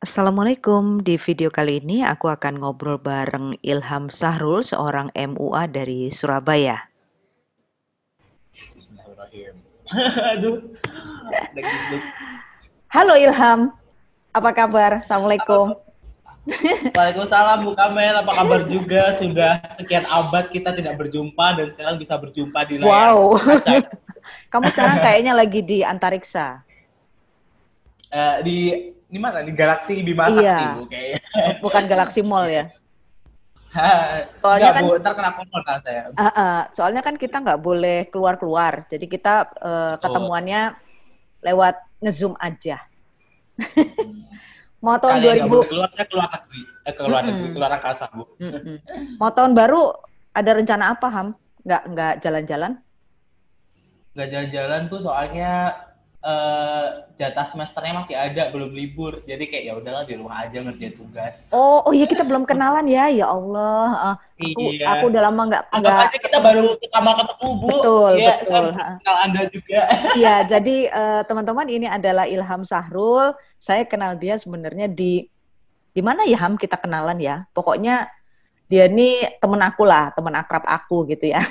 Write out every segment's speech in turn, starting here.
Assalamualaikum. Di video kali ini aku akan ngobrol bareng Ilham Sahrul, seorang MUA dari Surabaya. Bismillahirrahmanirrahim. Aduh. deg-deg. Halo Ilham, apa kabar? Assalamualaikum. Waalaikumsalam Bu Kamel, apa kabar juga? Sudah sekian abad kita tidak berjumpa dan sekarang bisa berjumpa di layar Wow. kaca. Kamu sekarang kayaknya lagi di antariksa. Eh, di di mana? Di Galaksi Bima Sakti, Iya. Bu kayaknya. Bukan Galaxy Mall ya? Soalnya Soalnya kan- Bu, ntar kena corona saya. Ah, ah. soalnya kan kita nggak boleh keluar-keluar. Jadi kita eh, ketemuannya lewat ngezoom aja. Mau tahun Kalian nggak 2000, boleh keluar, saya keluar negeri. Eh, keluar negeri, Mm-mm. keluar angkasa, Bu. Mm-mm. mau tahun baru ada rencana apa Ham? Nggak nggak jalan-jalan? Nggak jalan-jalan, Bu, soalnya eh, jatah semesternya masih ada, belum libur. Jadi kayak ya udahlah di rumah aja ngerjain tugas. Oh, oh iya kita belum kenalan ya, ya Allah. Ah, aku, Iya. aku udah lama nggak Anggap aja kita baru pertama ketemu, Bu. Betul, Iya, betul. baru kenal Anda juga. Iya, jadi eh, teman-teman ini adalah Ilham Sahrul. Saya kenal dia sebenarnya di di mana ya Ham kita kenalan ya. Pokoknya dia ini temen aku lah, temen akrab aku gitu ya.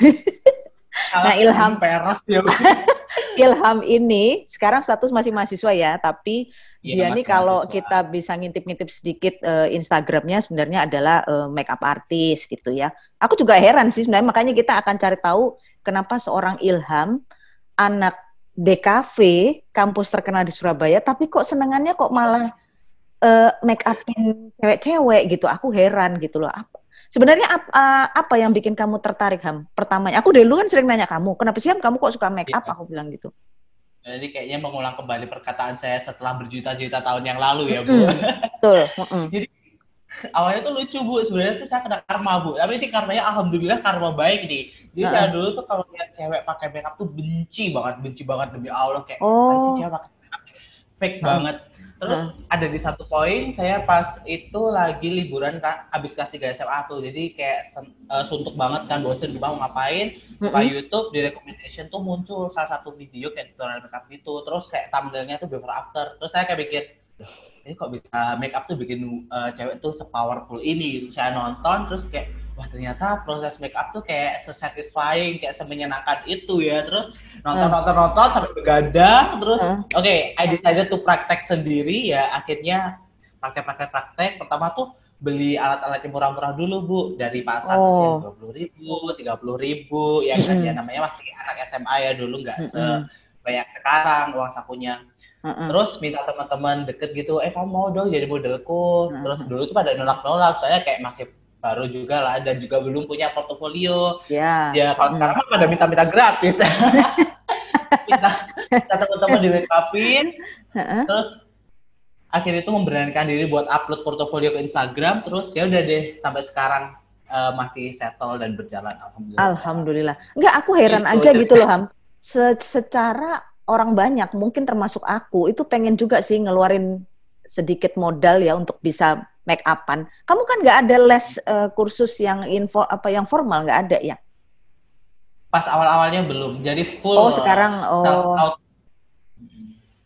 Nah, Ilham. Peres dia. Ilham ini sekarang status masih mahasiswa ya, tapi Iya, dia nih kalau mahasiswa. kita bisa ngintip-ngintip sedikit eh, Instagramnya sebenarnya adalah eh, makeup artist gitu ya. Aku juga heran sih sebenarnya makanya kita akan cari tahu kenapa seorang Ilham anak DKV kampus terkenal di Surabaya tapi kok senengannya kok malah eh, make upin cewek-cewek gitu. Aku heran gitu loh. Apa, sebenarnya ap- eh, apa yang bikin kamu tertarik Ham? Pertamanya aku dulu kan sering nanya kamu, kenapa sih Ham kamu kok suka make up? Iya. Aku bilang gitu. Jadi kayaknya mengulang kembali perkataan saya setelah berjuta-juta tahun yang lalu ya, Bu. Betul. mm-mm. Awalnya tuh lucu, Bu. Sebenarnya tuh saya kena karma, Bu. Tapi ini karmanya alhamdulillah karma baik nih. Jadi Heeh. saya dulu tuh kalau lihat cewek pakai makeup tuh benci banget, benci banget demi Allah kayak Oh. "Apaan sih cewek pakai makeup fake Heeh. banget. Terus ada di satu poin saya pas itu lagi liburan Kak, abis kelas 3 SMA tuh. Jadi kayak sen- eh, suntuk banget kan bosen di mau ngapain. Buka Mm-mm. YouTube di recommendation tuh muncul salah satu video kayak tutorial makeup gitu. Terus kayak thumbnailnya tuh before after. Terus saya kayak mikir, ini kok bisa makeup tuh bikin uh, cewek tuh sepowerful ini. Terus saya nonton terus kayak wah ternyata proses makeup tuh kayak sesatisfying, kayak semenyenangkan itu ya. Terus nonton Hmm. nonton nonton sampai begadang. Terus Hmm. oke, I decided to praktek sendiri ya. Akhirnya praktek praktek praktek. Pertama tuh beli alat-alat yang murah-murah dulu bu dari pasar Oh. dua puluh ribu, tiga puluh ribu, yang Mm-mm. ya namanya masih anak SMA ya dulu nggak Mm-mm. sebanyak sekarang uang sakunya. Mm-mm. Terus minta teman-teman deket gitu, eh kamu mau dong jadi modelku. Hmm. Terus dulu tuh pada nolak-nolak, soalnya kayak masih baru juga lah dan juga belum punya portofolio. Ya. Ya kalau Hmm. sekarang mah pada minta-minta gratis. minta, minta teman-teman di make upin, terus akhirnya itu memberanikan diri buat upload portofolio ke Instagram, terus ya udah deh sampai sekarang eh, masih settle dan berjalan alhamdulillah. Alhamdulillah. Enggak, aku heran Itu aja gitu loh Ham. Se- secara orang banyak, mungkin termasuk aku, itu pengen juga sih ngeluarin sedikit modal ya untuk bisa make upan. Kamu kan nggak ada les eh, kursus yang info apa yang formal nggak ada ya? Pas awal-awalnya belum, jadi full Oh sekarang self oh out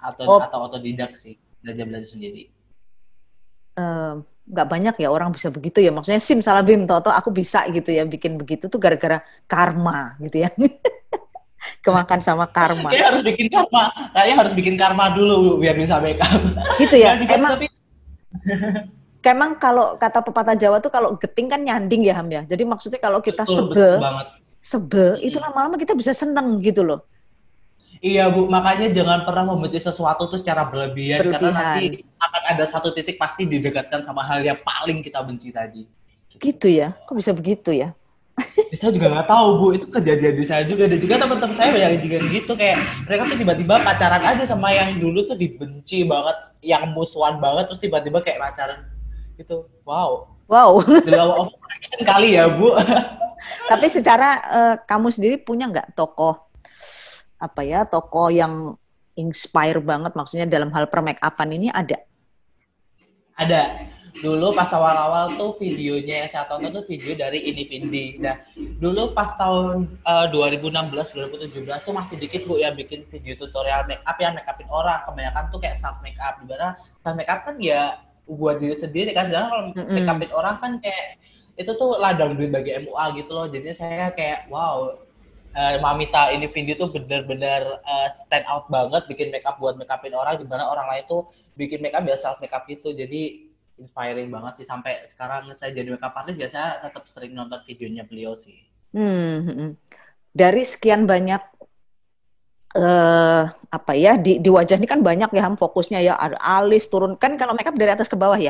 atau Oh. atau otodidak sih belajar belajar sendiri. eh, nggak banyak ya orang bisa begitu ya. Maksudnya sim salah bim toto aku bisa gitu ya bikin begitu tuh gara-gara karma gitu ya. Kemakan sama karma. Kayaknya harus bikin karma, kayaknya harus bikin karma dulu biar bisa make up. Gitu ya. Juga Emang tapi Emang kalau kata pepatah Jawa tuh kalau geting kan nyanding ya Ham ya. Jadi maksudnya kalau kita betul, sebel, betul banget. sebel Mm-mm. itu lama-lama kita bisa seneng gitu loh. Iya Bu, makanya jangan pernah membenci sesuatu tuh secara berlebihan, karena Berlebihan. nanti akan ada satu titik pasti didekatkan sama hal yang paling kita benci tadi. Gitu ya. Kok bisa begitu ya? Ya, saya juga nggak tahu Bu, itu kejadian di saya juga dan juga teman-teman saya banyak juga gitu kayak mereka tuh tiba-tiba pacaran aja sama yang dulu tuh dibenci banget, yang musuhan banget terus tiba-tiba kayak pacaran gitu. Wow, Wow. attraction kali ya Bu. Tapi secara eh, kamu sendiri punya nggak tokoh apa ya tokoh yang inspire banget maksudnya dalam hal per make upan ini ada? Ada. Dulu pas awal-awal tuh videonya yang saya tonton tuh video dari Ini Vindi. Nah, dulu pas tahun eh, 2016 2017 tuh masih dikit Bu yang bikin video tutorial make up yang make upin orang. Kebanyakan tuh kayak self make up. Di mana self make up kan ya buat diri sendiri kan. Sedangkan kalau make upin orang kan kayak itu tuh ladang duit bagi MUA gitu loh. Jadinya saya kayak wow eh, Mamita ini Vindi tuh bener-bener eh, stand out banget bikin make up buat make upin orang di mana orang lain tuh bikin make up ya self make up gitu. Jadi inspiring banget sih sampai sekarang saya jadi make up artist ya saya tetap sering nonton videonya beliau sih. Hmm, hmm, hmm. Dari sekian banyak eh apa ya di, di wajah ini kan banyak ya Ham fokusnya ya ada alis turun kan kalau makeup dari atas ke bawah ya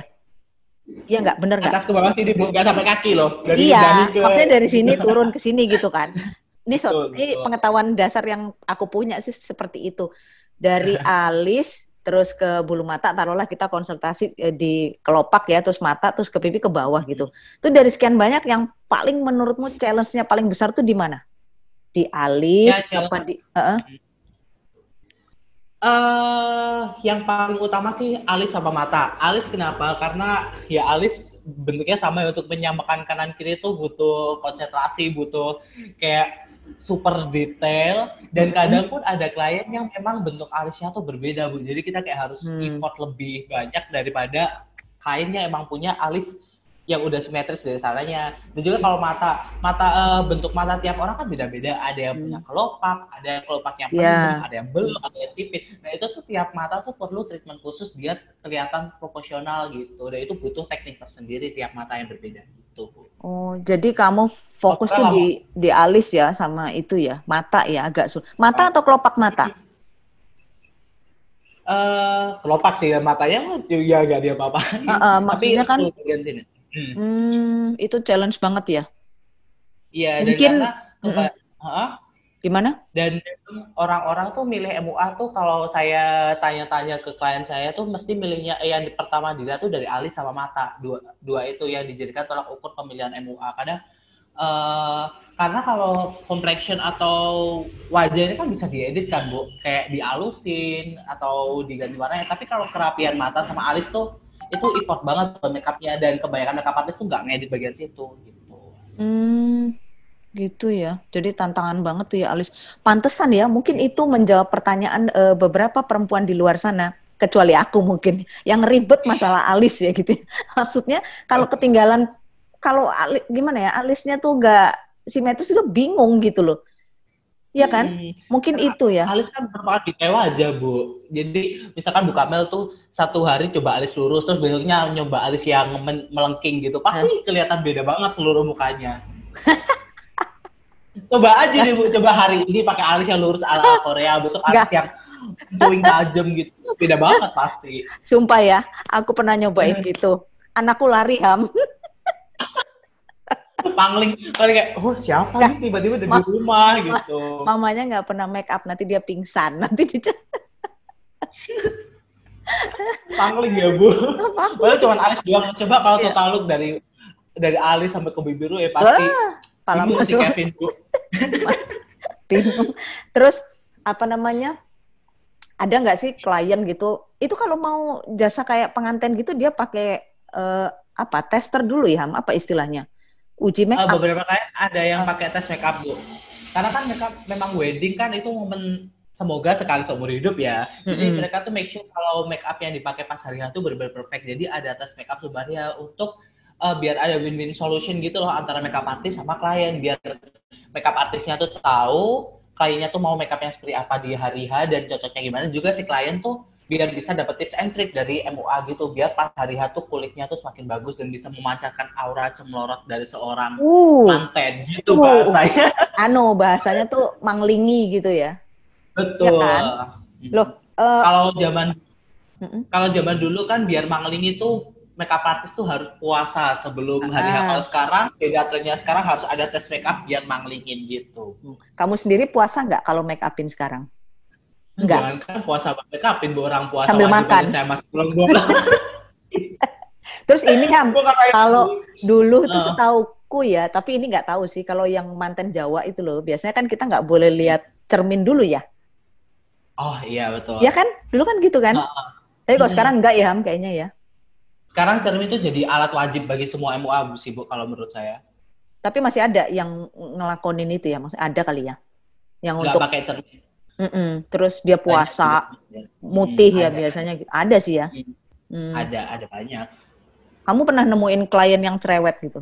Iya nggak bener nggak Atas ke bawah sih nggak sampai kaki loh. Dari iya ke maksudnya dari sini turun ke sini gitu kan ini so, Betul, ini betul. pengetahuan dasar yang aku punya sih seperti itu dari alis terus ke bulu mata taruhlah kita konsultasi eh, di kelopak ya terus mata terus ke pipi ke bawah gitu itu dari sekian banyak yang paling menurutmu challenge-nya paling besar tuh di mana di alis Ya, apa di Heeh. eh yang paling utama sih alis sama mata. Alis kenapa? Karena ya alis bentuknya sama ya untuk menyamakan kanan kiri itu butuh konsentrasi, butuh kayak super detail dan Mhm. kadang pun ada klien yang memang bentuk alisnya tuh berbeda bu. Jadi kita kayak harus Hmm. effort lebih banyak daripada kliennya emang punya alis yang udah simetris dari sananya. Dan juga kalau mata, mata eh, bentuk mata tiap orang kan beda-beda. Ada yang Hmm. punya kelopak, ada yang kelopaknya penuh, ada yang belum, ada yang sipit. Nah itu tuh tiap mata tuh perlu treatment khusus biar kelihatan proporsional gitu. Dan itu butuh teknik tersendiri tiap mata yang berbeda gitu. Oh, jadi kamu fokus tuh di di alis ya sama itu ya, mata ya agak sulit. Mata atau kelopak mata? Eh kelopak sih matanya mah ya gak dia apa-apain. Heeh, maksudnya kan- itu bagian sini. Hmm. Hmm, itu challenge banget ya. Iya dan Mungkin- karena keba- Hah? Gimana? dan orang-orang tuh milih MUA tuh kalau saya tanya-tanya ke klien saya tuh mesti milihnya eh, yang pertama dilihat tuh dari alis sama mata. Dua dua itu yang dijadikan tolak ukur pemilihan MUA kadang eh, karena kalau complexion atau wajah ini kan bisa diedit kan bu? Kayak dialusin atau diganti warnanya. Tapi kalau kerapian mata sama alis tuh itu effort banget buat makeupnya dan kebanyakan makeup artist tuh nggak ngedit bagian situ gitu. Hmm, gitu ya. Jadi tantangan banget tuh ya alis. Pantesan ya, mungkin itu menjawab pertanyaan eh, beberapa perempuan di luar sana, kecuali aku mungkin, yang ribet masalah alis ya gitu. Maksudnya kalau ketinggalan, kalau ali- gimana ya, alisnya tuh nggak simetris itu bingung gitu loh. Iya kan? Hmm. Mungkin itu ya. alis kan merupakan detail aja bu jadi misalkan Bu Kamel tuh satu hari coba alis lurus terus besoknya nyoba alis yang melengking gitu pasti kelihatan beda banget seluruh mukanya coba aja deh bu coba hari ini pakai alis yang lurus ala Korea besok alis Nggak. yang going tajam gitu beda banget pasti Sumpah ya, aku pernah nyobain Hmm. gitu. Anakku lari ham. pangling paling kayak oh siapa nih tiba-tiba ada Ma- di rumah gitu Mamanya nggak pernah make up, nanti dia pingsan, nanti dia pangling ya bu Padahal cuma alis doang. Coba kalau Iya. total look dari dari alis sampai ke bibir lu ya pasti pala bingung si masuk. Kevin bu. bingung. Terus apa namanya? Ada nggak sih klien gitu? Itu kalau mau jasa kayak pengantin gitu dia pakai eh, apa? Tester dulu ya? Apa istilahnya? Uji make Eh, up. beberapa kali ada yang pakai tes makeup bu. Karena kan makeup memang wedding kan itu momen semoga sekali seumur hidup ya. Jadi Mm-mm. mereka tuh make sure kalau makeup yang dipakai pas hari itu benar-benar perfect. Jadi ada tes makeup sebenarnya untuk eh, biar ada win-win solution gitu loh antara makeup artis sama klien biar makeup artisnya tuh tahu kliennya tuh mau makeupnya seperti apa di hari H dan cocoknya gimana juga si klien tuh biar bisa dapet tips and trick dari MUA gitu biar pas hari H tuh kulitnya tuh semakin bagus dan bisa memancarkan aura cemlorot dari seorang Uh, manten gitu Uh. bahasanya. anu bahasanya tuh manglingi gitu ya. Betul. kan? Hmm. Loh, eh, kalau zaman kalau zaman dulu kan biar mangling itu makeup artist tuh harus puasa sebelum hari H. Ah. Kalau sekarang beda trennya sekarang harus ada tes makeup biar manglingin gitu. kamu sendiri puasa nggak kalau make upin sekarang? Enggak. Jangan kan puasa make upin bu orang puasa Sambil makan. saya masih belum. Terus ini itu. Kalau dulu tuh setauku ya, tapi ini nggak tahu sih kalau yang manten Jawa itu loh. Biasanya kan kita nggak boleh lihat cermin dulu ya. Oh iya betul. Ya kan? Dulu kan gitu kan? Heeh. Tapi kalau Hmm. sekarang enggak ya Ham kayaknya ya. Sekarang cermin itu jadi alat wajib bagi semua MUA sih bu kalau menurut saya. Tapi masih ada yang ngelakonin itu ya, maksudnya ada kali ya. Yang Nggak untuk pakai cermin. Mm-mm. terus dia puasa sih. mutih Hmm, ya ada. biasanya gitu. Ada sih ya. Hmm. Hmm. Ada, ada banyak. Kamu pernah nemuin klien yang cerewet gitu?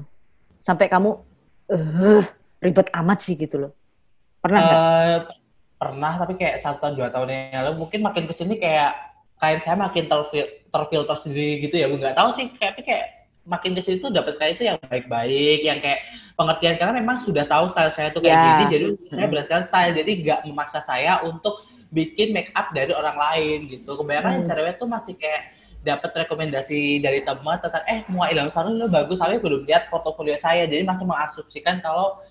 Sampai kamu, eh, ribet amat sih gitu loh. Pernah nggak? Uh, pernah, tapi kayak satu tahun, dua tahun yang lalu, mungkin makin ke sini kayak klien saya makin terfil terfilter sendiri gitu ya. Nggak tahu sih, kayak, kayak makin ke situ dapat kayak itu yang baik-baik, yang kayak pengertian karena memang sudah tahu style saya tuh kayak yeah. gini, jadi hmm. saya berdasarkan style, jadi nggak memaksa saya untuk bikin make up dari orang lain gitu. Kebanyakan hmm. cewek tuh masih kayak dapat rekomendasi dari teman tentang eh mau Ilham Sarun lo bagus tapi belum lihat portofolio saya jadi masih mengasumsikan kalau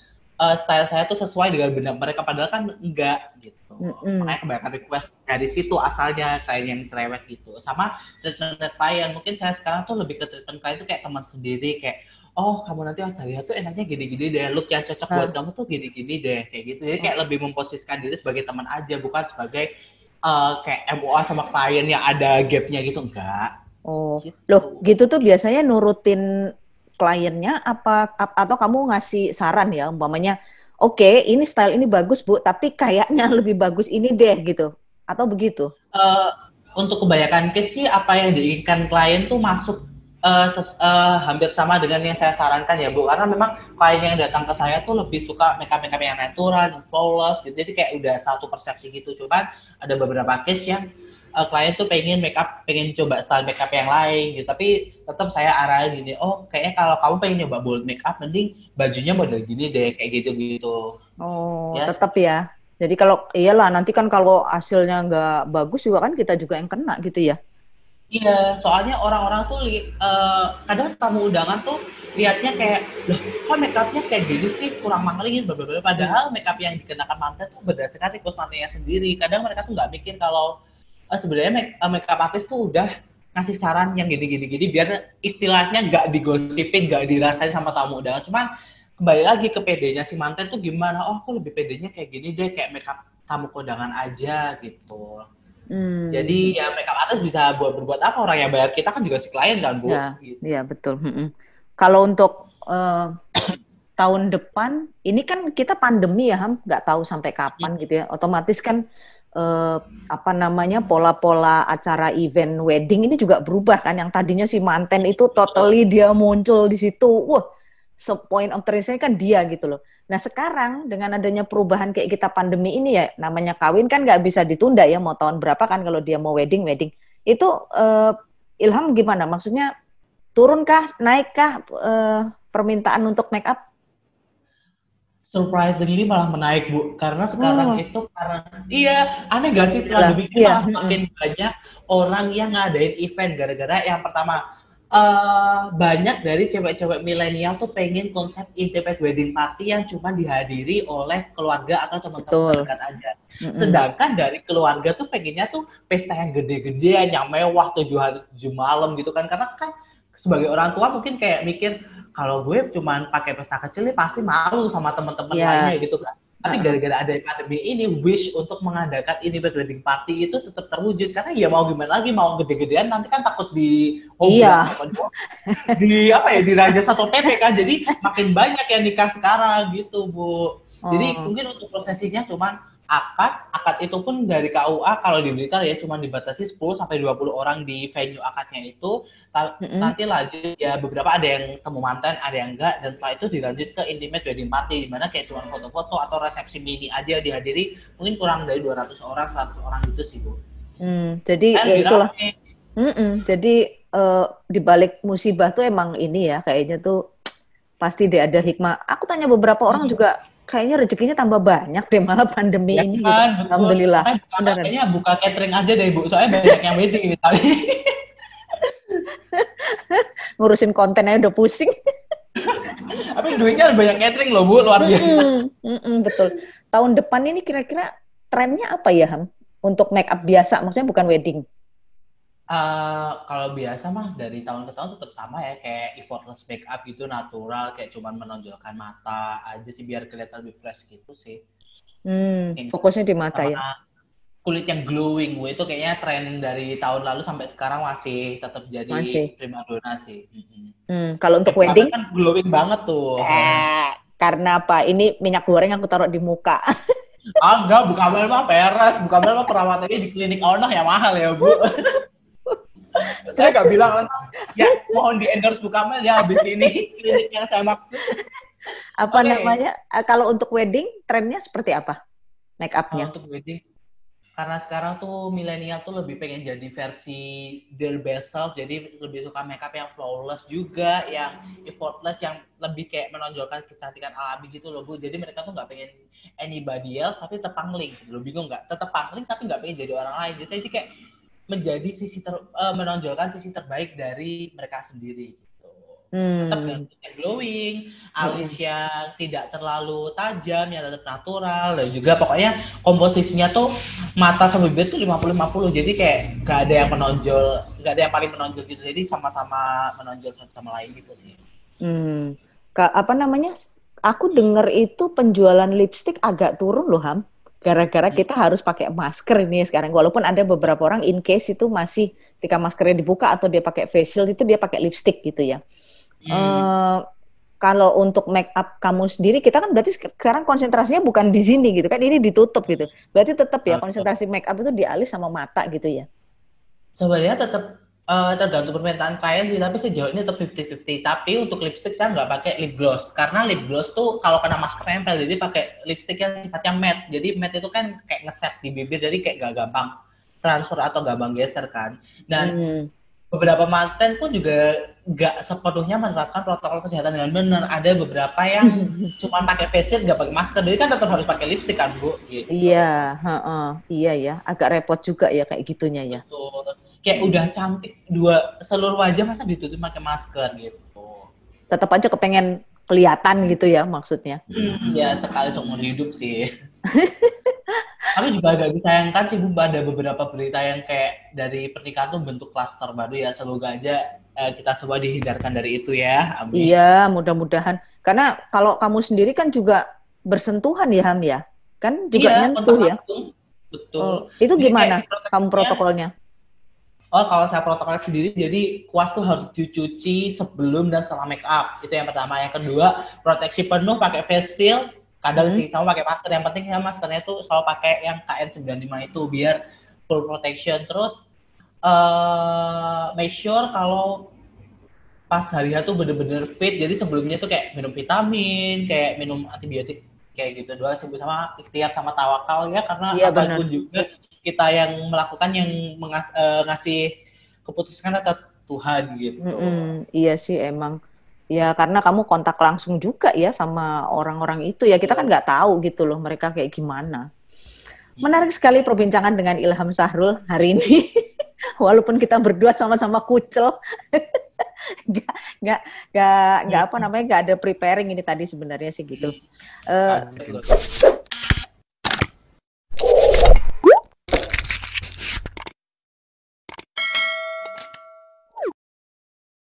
uh, style saya tuh sesuai dengan benar mereka padahal kan enggak gitu mm-hmm. makanya kebanyakan request dari situ asalnya klien yang cerewet gitu sama treatment klien mungkin saya sekarang tuh lebih ke treatment klien tuh kayak teman sendiri kayak oh kamu nanti Australia tuh enaknya gini-gini deh look yang cocok buat kamu tuh gini-gini deh kayak gitu jadi kayak lebih memposisikan diri sebagai teman aja bukan sebagai uh, kayak MOA sama klien yang ada gapnya gitu enggak. Oh, gitu. loh gitu tuh biasanya nurutin kliennya apa atau kamu ngasih saran ya umpamanya oke okay, ini style ini bagus bu tapi kayaknya lebih bagus ini deh gitu. Atau begitu? Uh, untuk kebanyakan case sih apa yang diinginkan klien tuh masuk uh, ses, uh, hampir sama dengan yang saya sarankan ya Bu. Karena memang klien yang datang ke saya tuh lebih suka makeup makeup yang natural, yang flawless gitu. Jadi kayak udah satu persepsi gitu. Cuman ada beberapa case yang uh, klien tuh pengen makeup pengen coba style makeup yang lain gitu. Tapi tetap saya arahin gini oh kayaknya kalau kamu pengen nyoba bold makeup mending bajunya model gini deh kayak gitu gitu oh ya, tetap ya. Jadi kalau iyalah nanti kan kalau hasilnya nggak bagus juga kan kita juga yang kena gitu ya. Iya, soalnya orang-orang tuh uh, kadang tamu undangan tuh liatnya kayak, loh kok makeupnya kayak gini sih? Kurang mahalin, beberapa padahal makeup yang dikenakan mantan tuh berdasarkan request mantannya sendiri. Kadang mereka tuh nggak mikir kalau uh, sebenarnya make, uh, makeup artist tuh udah ngasih saran yang gini-gini-gini biar istilahnya nggak digosipin, nggak dirasain sama tamu undangan. Cuman kembali lagi ke pedenya si mantan tuh gimana? Oh, aku lebih pedenya kayak gini deh, kayak makeup tamu kondangan aja gitu. Hmm. Jadi ya makeup artist bisa buat berbuat apa orang yang bayar kita kan juga si klien kan bu. Iya gitu. Ya, betul. Hmm. Kalau untuk uh, tahun depan ini kan kita pandemi ya Ham, nggak tahu sampai kapan gitu ya. Otomatis kan uh, apa namanya pola-pola acara event wedding ini juga berubah kan. Yang tadinya si manten itu totally dia muncul di situ, wah, so point of interest kan dia gitu loh. Nah sekarang dengan adanya perubahan kayak kita pandemi ini ya, namanya kawin kan nggak bisa ditunda ya, mau tahun berapa kan kalau dia mau wedding wedding. Itu uh, Ilham gimana? Maksudnya turunkah, naikkah uh, permintaan untuk make up? Surprisingly malah menaik bu, karena sekarang oh. itu karena iya aneh gak sih pandemi iya. malah makin banyak orang yang ngadain event gara-gara yang pertama uh, banyak dari cewek-cewek milenial tuh pengen konsep intimate wedding party yang cuma dihadiri oleh keluarga atau teman-teman dekat aja. Mm-hmm. Sedangkan dari keluarga tuh pengennya tuh pesta yang gede-gedean, yang mewah tujuh hari tujuh malam gitu kan. Karena kan sebagai orang tua mungkin kayak mikir kalau gue cuma pakai pesta kecil nih pasti malu sama teman-teman yeah. lainnya gitu kan. Tapi gara-gara ada pandemi ini, wish untuk mengadakan ini wedding party itu tetap terwujud karena ya mau gimana lagi mau gede-gedean nanti kan takut di oh, iya. di apa ya di raja satu pp kan jadi makin banyak yang nikah sekarang gitu bu. Jadi oh. mungkin untuk prosesinya cuman akad, akad itu pun dari KUA kalau di Blitar ya cuma dibatasi 10 sampai 20 orang di venue akadnya itu. Mm-hmm. Nanti lanjut ya beberapa ada yang temu mantan, ada yang enggak dan setelah itu dilanjut ke intimate wedding party di mana kayak cuma foto-foto atau resepsi mini aja dihadiri mungkin kurang dari 200 orang, 100 orang gitu sih, Bu. Hmm, jadi ya itulah. Mm-mm, jadi uh, di balik musibah tuh emang ini ya kayaknya tuh pasti deh ada hikmah. Aku tanya beberapa orang hmm. juga kayaknya rezekinya tambah banyak deh malah pandemi ya, ini. Gitu. Kan, gitu. Alhamdulillah. Buka, kayaknya buka catering aja deh Bu, soalnya banyak yang wedding misalnya. Ngurusin kontennya udah pusing. Tapi duitnya banyak catering loh Bu, luar biasa. Mm -mm, mm -mm, betul. Tahun depan ini kira-kira trennya apa ya Ham? Untuk make up biasa, maksudnya bukan wedding. Uh, kalau biasa mah dari tahun ke tahun tetap sama ya kayak effortless makeup itu natural kayak cuman menonjolkan mata aja sih biar kelihatan lebih fresh gitu sih. Hmm, fokusnya di mata ya. Kulit yang glowing, itu kayaknya tren dari tahun lalu sampai sekarang masih tetap jadi masih. dona sih. Hmm, kalau untuk wedding kan glowing banget tuh. Eh, karena apa? Ini minyak goreng aku taruh di muka. ah, enggak, bukan mah peres, bukan mah perawatannya di klinik Onah ya mahal ya, Bu. saya nggak bilang langsung, ya mohon di endorse Bu Kamel ya habis ini klinik yang saya maksud. Apa okay. namanya? Eh, kalau untuk wedding, trennya seperti apa? Make upnya? Untuk wedding, karena sekarang tuh milenial tuh lebih pengen jadi versi their best self jadi lebih suka makeup yang flawless juga yang effortless yang lebih kayak menonjolkan kecantikan alami gitu loh bu jadi mereka tuh nggak pengen anybody else tapi tetap pangling loh bingung nggak tetap pangling tapi nggak pengen jadi orang lain jadi kayak menjadi sisi ter, uh, menonjolkan sisi terbaik dari mereka sendiri hmm. tetap yang glowing, alis hmm. yang tidak terlalu tajam, yang tetap natural, dan juga pokoknya komposisinya tuh mata sama bibir tuh 50-50, jadi kayak gak ada yang menonjol, gak ada yang paling menonjol gitu, jadi sama-sama menonjol satu sama lain gitu sih. Hmm. Ka apa namanya? Aku denger itu penjualan lipstick agak turun loh, Ham. Gara-gara hmm. kita harus pakai masker ini sekarang. Walaupun ada beberapa orang in case itu masih ketika maskernya dibuka atau dia pakai facial itu dia pakai lipstick gitu ya. Hmm. Uh, kalau untuk make up kamu sendiri, kita kan berarti sekarang konsentrasinya bukan di sini gitu kan, ini ditutup gitu. Berarti tetap ya konsentrasi make up itu di alis sama mata gitu ya? Sebenarnya tetap uh, tergantung permintaan klien sih, tapi sejauh ini tetap 50-50. Tapi untuk lipstick saya nggak pakai lip gloss, karena lip gloss tuh kalau kena masker tempel, jadi pakai lipstick yang sifatnya matte. Jadi matte itu kan kayak ngeset di bibir, jadi kayak gak gampang transfer atau gampang geser kan. Dan hmm beberapa manten pun juga nggak sepenuhnya menerapkan protokol kesehatan dengan benar. Ada beberapa yang cuma pakai face shield nggak pakai masker, jadi kan tetap harus pakai lipstick kan bu. Gitu. Iya, uh, uh, iya ya, agak repot juga ya kayak gitunya ya. Betul. Kayak udah cantik dua seluruh wajah masa ditutup pakai masker gitu. Tetap aja kepengen kelihatan gitu ya maksudnya. Hmm, ya sekali seumur hidup sih. Tapi juga agak disayangkan sih Bu, ada beberapa berita yang kayak dari pernikahan tuh bentuk klaster baru ya. Semoga aja eh, kita semua dihindarkan dari itu ya. Amin. Iya, mudah-mudahan. Karena kalau kamu sendiri kan juga bersentuhan ya Ham ya? Kan juga iya, nyentuh ya? Betul. Oh, itu gimana kamu protokolnya? Oh, kalau saya protokol sendiri, jadi kuas tuh harus dicuci sebelum dan setelah make up. Itu yang pertama. Yang kedua, proteksi penuh pakai face shield, kadang hmm. sih kamu pakai masker yang penting ya maskernya tuh selalu pakai yang KN95 itu biar full protection terus uh, make sure kalau pas hari tuh bener-bener fit jadi sebelumnya tuh kayak minum vitamin kayak minum antibiotik kayak gitu doang sebut sama ikhtiar sama tawakal ya karena ya, apa pun juga kita yang melakukan yang mengas, uh, ngasih keputusan tetap Tuhan gitu. Mm -hmm. Iya sih emang Ya karena kamu kontak langsung juga ya sama orang-orang itu ya kita kan nggak tahu gitu loh mereka kayak gimana. Menarik sekali perbincangan dengan Ilham Sahrul hari ini. Walaupun kita berdua sama-sama kucel. nggak nggak nggak nggak apa namanya nggak ada preparing ini tadi sebenarnya sih gitu. Uh,